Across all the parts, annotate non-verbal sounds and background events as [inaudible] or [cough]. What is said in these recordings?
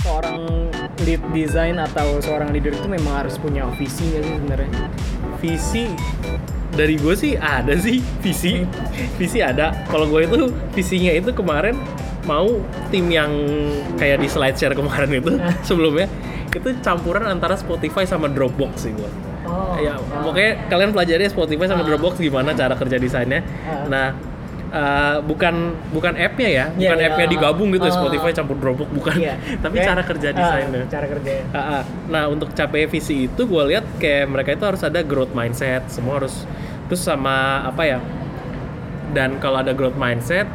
seorang lead design atau seorang leader itu memang harus punya visi nggak sih sebenarnya? Visi? Dari gue sih ada sih visi. Visi ada. Kalau gue itu visinya itu kemarin mau tim yang kayak di slide share kemarin itu sebelumnya itu campuran antara Spotify sama Dropbox sih gue oh ya pokoknya kalian pelajari Spotify sama Ah. Dropbox gimana cara kerja desainnya Ah. nah eh, bukan bukan app-nya ya bukan Iya, iya. app-nya digabung gitu Ah. Spotify campur Dropbox bukan Iya. [laughs] tapi Kayak, cara kerja desainnya cara kerjanya Ah, ah. Nah untuk capai visi itu gue lihat kayak mereka itu harus ada growth mindset semua harus terus sama apa ya dan kalau ada growth mindset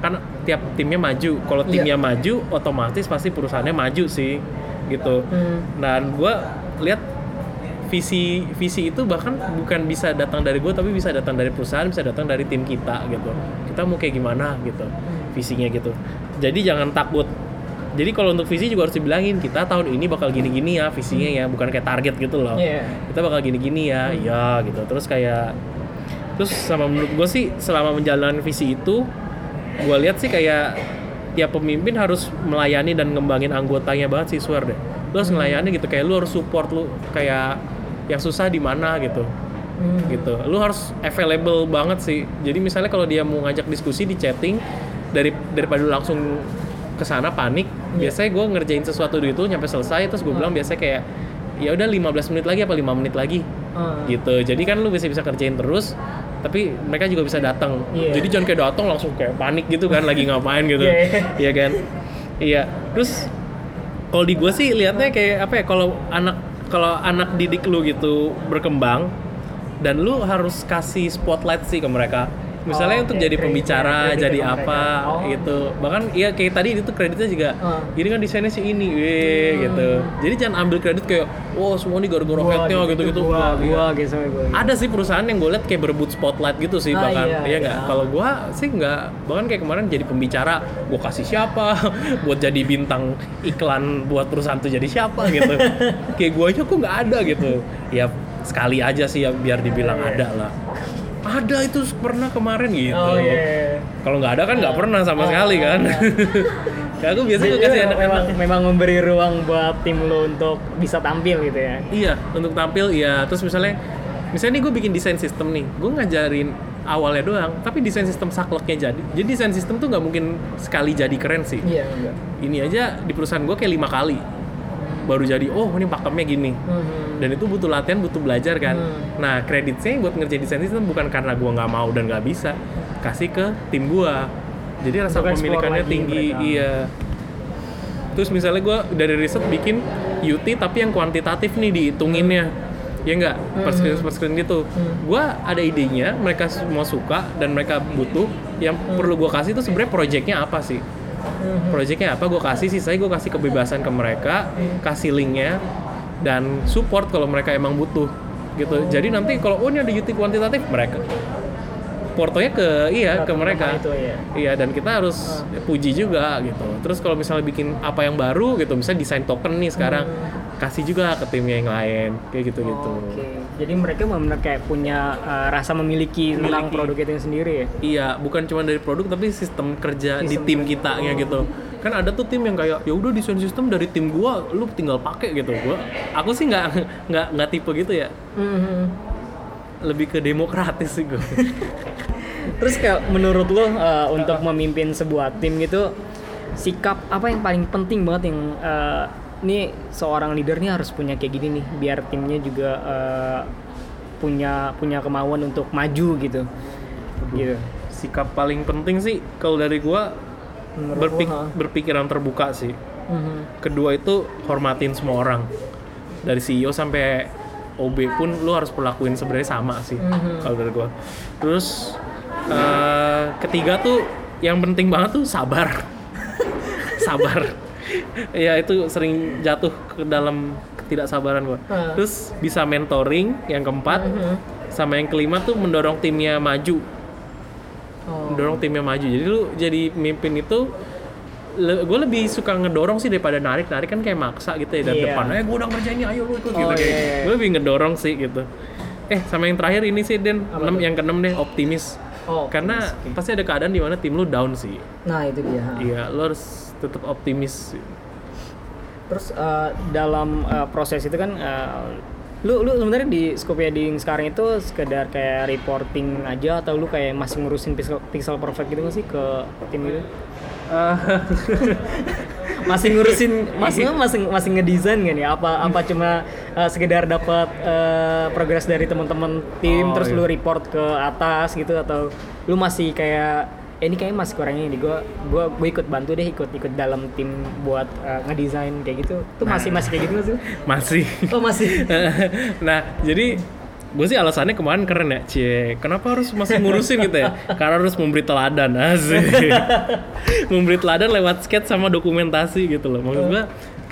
kan tiap timnya maju kalau Iya. timnya maju otomatis pasti perusahaannya maju sih gitu Hmm. dan gue lihat visi visi itu bahkan bukan bisa datang dari gue tapi bisa datang dari perusahaan bisa datang dari tim kita gitu. Kita mau kayak gimana gitu visinya gitu. Jadi jangan takut. Jadi kalau untuk visi juga harus dibilangin kita tahun ini bakal gini-gini ya visinya ya bukan kayak target gitu loh. Iya. kita bakal gini-gini ya iya gitu. Terus kayak terus sama menurut gue sih selama menjalankan visi itu gue lihat sih kayak tiap pemimpin harus melayani dan ngembangin anggotanya banget sih swear deh. Lu harus ngelayani gitu kayak lu harus support lu kayak yang susah di mana gitu Hmm. gitu lu harus available banget sih jadi misalnya kalau dia mau ngajak diskusi di chatting dari daripada lu langsung ke sana panik Iya. biasanya gue ngerjain sesuatu di itu nyampe selesai terus gue bilang biasanya kayak ya udah 15 menit lagi apa 5 menit lagi Ah. gitu jadi kan lu bisa bisa kerjain terus tapi mereka juga bisa datang Iya. jadi jangan kayak datang langsung kayak panik gitu kan lagi ngapain gitu Iya, iya. iya kan iya terus kalau di gue sih liatnya kayak apa ya kalau anak kalau anak didik lu gitu berkembang dan lu harus kasih spotlight sih ke mereka misalnya Oh, untuk oke. jadi pembicara kredit jadi apa Oh. gitu. Bahkan ya kayak tadi itu kreditnya juga Ah. ini kan desainnya si ini. Weh gitu. Jadi jangan ambil kredit kayak wow semua ini gara-gara Gua headnya gitu gitu gua Iya. gua gitu gua ada sih perusahaan yang gue liat kayak berebut spotlight gitu sih Ah, bahkan. iya, iya nggak? Iya. kalau gue sih nggak. Bahkan kayak kemarin jadi pembicara gue kasih siapa? [laughs] Buat jadi bintang iklan buat perusahaan tuh jadi siapa gitu. [laughs] Kayak gue aja kok nggak ada gitu. Ya sekali aja sih ya biar dibilang Iya, iya. ada lah ada itu pernah kemarin gitu. Oh iya kalau nggak ada kan nggak pernah sama sekali kan. Kayak [laughs] aku biasanya kasih memang, anak-anak memang memberi ruang buat tim lo untuk bisa tampil gitu ya? Iya, untuk tampil iya. Terus misalnya, misalnya nih gue bikin desain sistem nih, gue ngajarin awalnya doang, tapi desain sistem sakleknya jadi. Jadi desain sistem tuh nggak mungkin sekali jadi keren sih. iya enggak. Ini aja di perusahaan gue kayak lima kali baru jadi. Oh ini pakemnya gini. Mhm. Dan itu butuh latihan, butuh belajar kan. Hmm. Nah kreditnya buat ngerjain desain sistem bukan karena gue nggak mau dan nggak bisa, kasih ke tim gue. Jadi rasa Untuk lagi tinggi, mereka. iya. Terus misalnya gue dari riset bikin UT tapi yang kuantitatif nih dihitunginnya, ya enggak per screen per screen gitu. Hmm. Gue ada idenya, mereka semua suka dan mereka butuh. Yang perlu gue kasih itu sebenarnya projectnya apa sih? Projectnya apa? Gue kasih sih, saya gue kasih kebebasan ke mereka, kasih linknya dan support kalau mereka emang butuh gitu. Jadi nanti kalau oh ini ada UT kuantitatif mereka portonya ke iya ke mereka. itu ya Iya dan kita harus puji juga gitu. Terus kalau misalnya bikin apa yang baru gitu, misalnya desain token nih sekarang, kasih juga ke timnya yang lain kayak gitu-gitu. Oke, jadi mereka benar-benar kayak punya uh, rasa memiliki tentang produk itu sendiri ya. Iya, bukan cuma dari produk tapi sistem kerja di Sistem tim kerja. kitanya gitu. Kan ada tuh tim yang kayak ya udah desain sistem dari tim gua, lu tinggal pakai gitu. Gua aku sih nggak [laughs] nggak nggak tipe gitu ya. Mhm. Lebih ke demokratis sih gua. [laughs] Terus kayak menurut lo uh, untuk memimpin sebuah tim gitu, sikap apa yang paling penting banget yang uh, ini seorang leader nih harus punya kayak gini nih, biar timnya juga uh, punya punya kemauan untuk maju gitu. Gitu. Sikap paling penting sih kalau dari gua Menurut berpik- berpikiran terbuka sih. Mhm. kedua itu hormatin semua orang dari CEO sampai OB pun lu harus perlakuin sebenarnya sama sih Mhm. kalau dari gua terus eh, ketiga tuh yang penting banget tuh sabar [laughs] sabar [laughs] ya itu sering jatuh ke dalam ketidaksabaran gua Ah. terus bisa mentoring yang keempat Mhm. sama yang kelima tuh mendorong timnya maju Oh. mendorong timnya maju jadi lu jadi mimpin itu gue lebih suka ngedorong sih daripada narik narik kan kayak maksa gitu ya dari Iya. depan eh gue udah ngerjain ini ayo lu ikut Oh, gitu kayak iya, iya. gue lebih ngedorong sih gitu eh sama yang terakhir ini sih Den Apa enam tuh? yang keenam deh optimis Oh, karena oke. pasti ada keadaan di mana tim lu down sih Nah itu dia. iya lo harus tetap optimis Terus eh, dalam eh, proses itu kan eh, lu lu sebenarnya di Scopia sekarang itu sekedar kayak reporting aja atau lu kayak masih ngurusin pixel, pixel perfect gitu nggak sih ke tim itu? [laughs] masih ngurusin masih masih masih ngedesain kan ya? Apa apa cuma eh, sekedar dapat eh, progres dari teman-teman tim Oh, terus iya. lu report ke atas gitu atau lu masih kayak eh, ini kayaknya masih kurang ini gua gua gua ikut bantu deh ikut ikut dalam tim buat eh, ngedesain kayak gitu. Tuh masih masih kayak gitu nggak sih? Masih. Oh masih. [laughs] Nah jadi gue sih alasannya kemarin keren ya cie. Kenapa harus masih ngurusin gitu ya? Karena harus memberi teladan asik. [laughs] Memberi teladan lewat sketch sama dokumentasi gitu loh. Maksud gue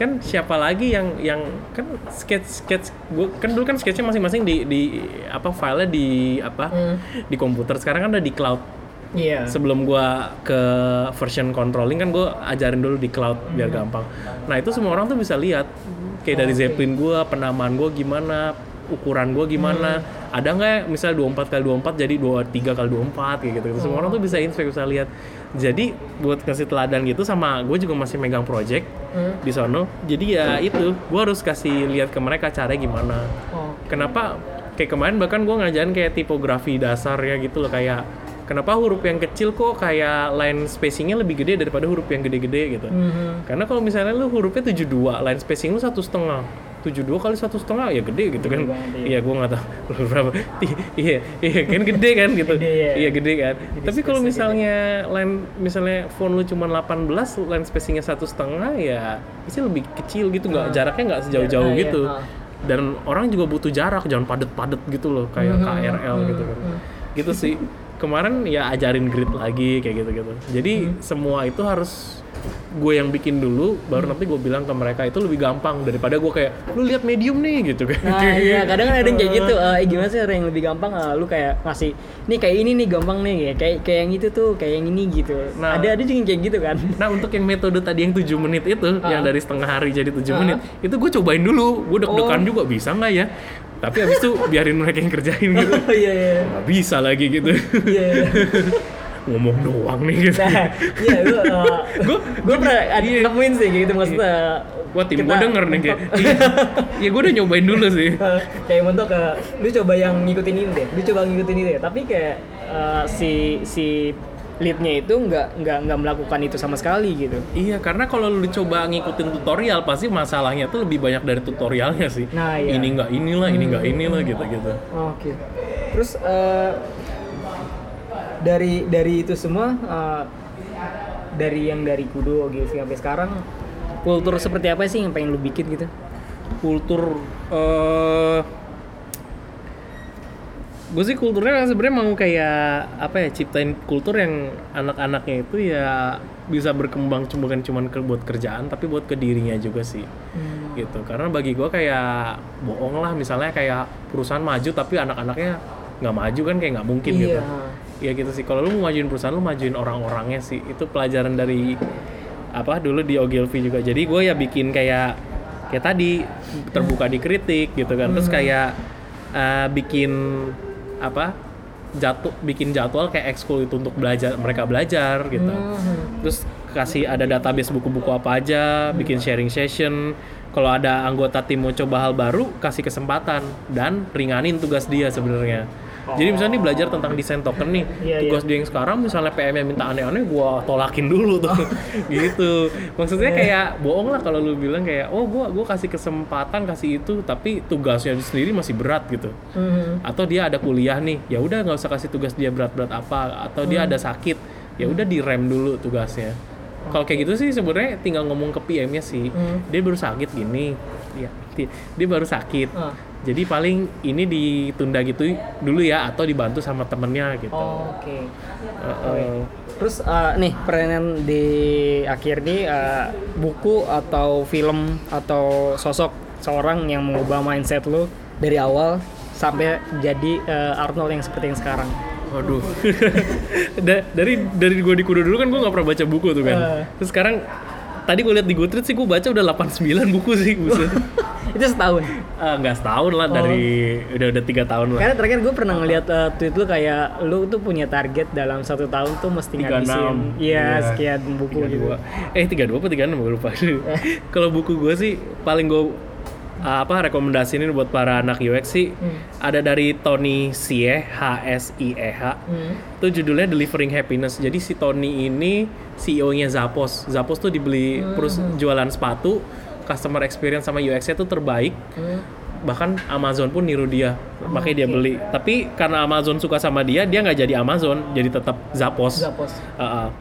kan siapa lagi yang yang kan sketch sketch gue kan dulu kan sketchnya masing-masing di di apa filenya di apa Hmm. di komputer. Sekarang kan udah di cloud. Iya. Sebelum gua ke version controlling kan gua ajarin dulu di cloud biar gampang. Nah itu semua orang tuh bisa lihat. Kayak dari Oke. zeppelin gua, penamaan gua gimana, ukuran gua gimana, ada nggak misalnya 24 kali 24 jadi 23 kali 24 kayak gitu. Semua orang tuh bisa inspek bisa lihat. Jadi buat kasih teladan gitu sama gue juga masih megang project Hmm. di sono. Jadi ya itu gua harus kasih lihat ke mereka caranya gimana. oh Kenapa kayak kemarin bahkan gue ngajarin kayak tipografi dasar ya gitu loh kayak kenapa huruf yang kecil kok kayak line spacingnya lebih gede daripada huruf yang gede-gede gitu. Mhm. Karena kalau misalnya lu hurufnya 72, line spacing lu satu setengah. 72 kali satu setengah ya gede gitu kan. Banget, iya. Iya, gue nggak tahu [laughs] berapa. iya, iya kan gede kan gitu. Gede, iya. Iya gede kan. Tapi kalau misalnya line misalnya font lu cuma 18, line spacingnya satu setengah ya pasti lebih kecil gitu nggak Ah. jaraknya nggak sejauh-jauh Ah, iya, gitu. ah. Dan orang juga butuh jarak, jangan padet-padet gitu loh kayak Mhm, KRL mhm, gitu kan. Gitu sih. Kemarin ya ajarin grid lagi kayak gitu-gitu. Jadi Hmm. semua itu harus gue yang bikin dulu, baru Hmm. nanti gue bilang ke mereka itu lebih gampang daripada gue kayak lu lihat medium nih gitu kan. Nah iya [laughs] kadang kan ada yang kayak gitu eh gimana sih yang lebih gampang eh, lu kayak ngasih nih kayak ini nih gampang nih ya kayak kayak yang itu tuh kayak yang ini gitu Nah. ada ada juga yang kayak gitu kan Nah untuk yang metode tadi yang 7 menit itu, Ah. yang dari setengah hari jadi 7 Ah. menit, itu gue cobain dulu. Gue deg-degan Oh. juga bisa nggak ya? Tapi abis itu biarin mereka yang kerjain gitu. [laughs] oh iya iya bisa lagi gitu. iya iya. [laughs] Ngomong doang nih gitu. nah iya gue gue gue pernah ada Iya. nemuin sih gitu maksudnya Wah tim gue denger nih kayak. iya. Ya gue udah nyobain dulu sih. Eh, [laughs] kayak mentok ke lu coba yang ngikutin ini deh lu coba ngikutin ini deh tapi kayak eh, si si leadnya itu nggak nggak nggak melakukan itu sama sekali gitu Iya, karena kalau lu coba ngikutin tutorial pasti masalahnya tuh lebih banyak dari tutorialnya sih. Nah, iya. Ini nggak inilah, ini nggak inilah gitu-gitu. Oke. Terus eh, dari dari itu semua eh, dari yang dari Kudo gitu sampai sekarang kultur seperti apa sih yang pengen lu bikin gitu? Kultur eh gue sih kulturnya sebenarnya mau kayak apa ya ciptain kultur yang anak-anaknya itu ya bisa berkembang cuma bukan cuma ke, buat kerjaan tapi buat ke dirinya juga sih. Gitu. Karena bagi gue kayak bohong lah misalnya kayak perusahaan maju tapi anak-anaknya nggak maju kan kayak nggak mungkin gitu. Iya. ya gitu sih. Kalau lu mau majuin perusahaan lu majuin orang-orangnya sih. Itu pelajaran dari apa dulu di Ogilvy juga. Jadi gue ya bikin kayak kayak tadi terbuka dikritik gitu kan. Terus kayak eh, bikin apa jatuh bikin jadwal kayak ekskul itu untuk belajar mereka belajar gitu. Hmm. terus kasih ada database buku-buku apa aja bikin sharing session. Kalau ada anggota tim mau coba hal baru kasih kesempatan dan ringanin tugas dia sebenarnya jadi misalnya nih belajar tentang desain token nih Iya, tugas dia yang sekarang misalnya PM yang minta aneh-aneh gua tolakin dulu tuh. [laughs] Gitu. Maksudnya kayak bohong lah kalau lu bilang kayak oh gua gua kasih kesempatan kasih itu tapi tugasnya sendiri masih berat gitu. Mhm. atau dia ada kuliah nih ya udah nggak usah kasih tugas dia berat-berat apa. Atau dia ada sakit ya udah direm dulu tugasnya. Kalau kayak gitu sih sebenarnya tinggal ngomong ke PM-nya sih. Hmm. dia baru sakit gini. Ya di- dia baru sakit. Ah. Jadi paling ini ditunda gitu dulu ya atau dibantu sama temennya gitu Oke. Uh-uh. Terus eh, nih pertanyaan di akhir nih eh, buku atau film atau sosok seorang yang mengubah mindset lu dari awal sampai jadi eh, Arnold yang seperti yang sekarang. Waduh. [laughs] Da- dari dari gue di kudo dulu kan gue nggak pernah baca buku tuh kan. Eh. Terus sekarang tadi gue lihat di Goodreads sih gue baca udah 89 buku sih buset. [laughs] Itu setahun. Ah, nggak setahun lah dari udah udah tiga tahun lah. Karena terakhir gue pernah ngeliat eh, tweet lu kayak lu tuh punya target dalam satu tahun tuh mesti 36. ngabisin iya Iya. sekian buku gitu. 32. Eh 32 apa 36 gue lupa. [laughs] Kalau buku gue sih paling gue apa rekomendasiin buat para anak UX sih. Hmm. ada dari Tony Sie H S I E H. Hmm. itu judulnya Delivering Happiness. Jadi si Tony ini CEO-nya Zappos. Zappos tuh dibeli Hmm. terus jualan sepatu. Customer experience sama UX-nya tuh terbaik. Hmm. bahkan Amazon pun niru dia. Makanya dia beli. Tapi karena Amazon suka sama dia dia nggak jadi Amazon. Jadi tetap Zappos. Zappos. Uh-uh.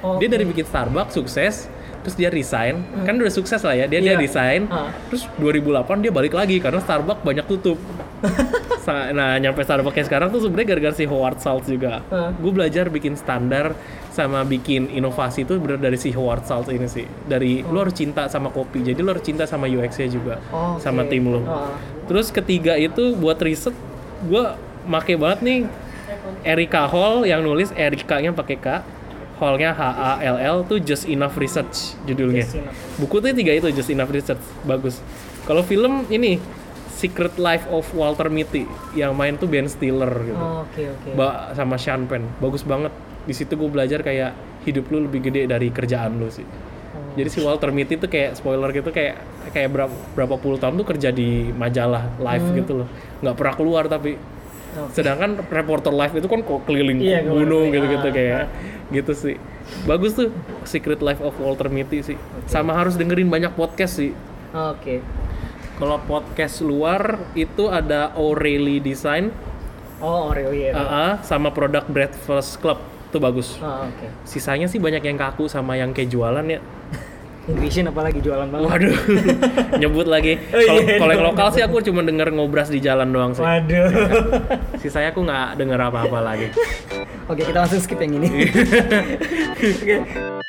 Oh, Dia dari bikin Starbucks sukses, terus dia resign. Kan udah sukses lah ya, dia dia Iya. resign. Ah. Terus 2008 dia balik lagi karena Starbucks banyak tutup. [laughs] Nah, nyampe Starbucks sekarang tuh sebenarnya gara-gara si Howard Schultz juga. Ah. Gue belajar bikin standar sama bikin inovasi itu bener dari si Howard Schultz ini sih. Dari lu harus cinta sama kopi, jadi lu harus cinta sama UX-nya juga, Oh, sama oke. tim lu. Ah. Terus ketiga itu buat riset, gue make banget nih Erika Hall yang nulis Erika-nya pakai K, Hall-nya H A L L tuh Just Enough Research judulnya. Just Enough. Buku tuh tiga itu Just Enough Research, bagus. Kalau film ini Secret Life of Walter Mitty yang main tuh Ben Stiller gitu. Oh, Oke oke. Ba- sama Sean Penn, bagus banget. Di situ gue belajar kayak hidup lu lebih gede dari kerjaan lu sih. Oh. Jadi si Walter Mitty tuh kayak spoiler gitu kayak kayak berapa berapa puluh tahun tuh kerja di majalah live Hmm. gitu loh. nggak pernah keluar tapi Sedangkan reporter live itu kan kok keliling Iya, gunung gitu-gitu Ah, kayak gitu sih. Bagus tuh Secret Life of Walter Mitty sih. Sama harus dengerin banyak podcast sih. Oke. Kalau podcast luar itu ada O'Reilly Design Oh Oreo ya. ah, ah, sama produk Breakfast Club itu bagus. Oh, oke. Sisanya sih banyak yang kaku sama yang kayak jualan ya. Nutrition apalagi jualan banget. Waduh, [laughs] nyebut lagi. Oh, Kalau iya, kalau yang lokal sih aku cuma denger ngobras di jalan doang sih. Waduh. Sisanya aku nggak denger apa-apa lagi. [laughs] Oke, kita langsung skip yang ini. [laughs] Oke.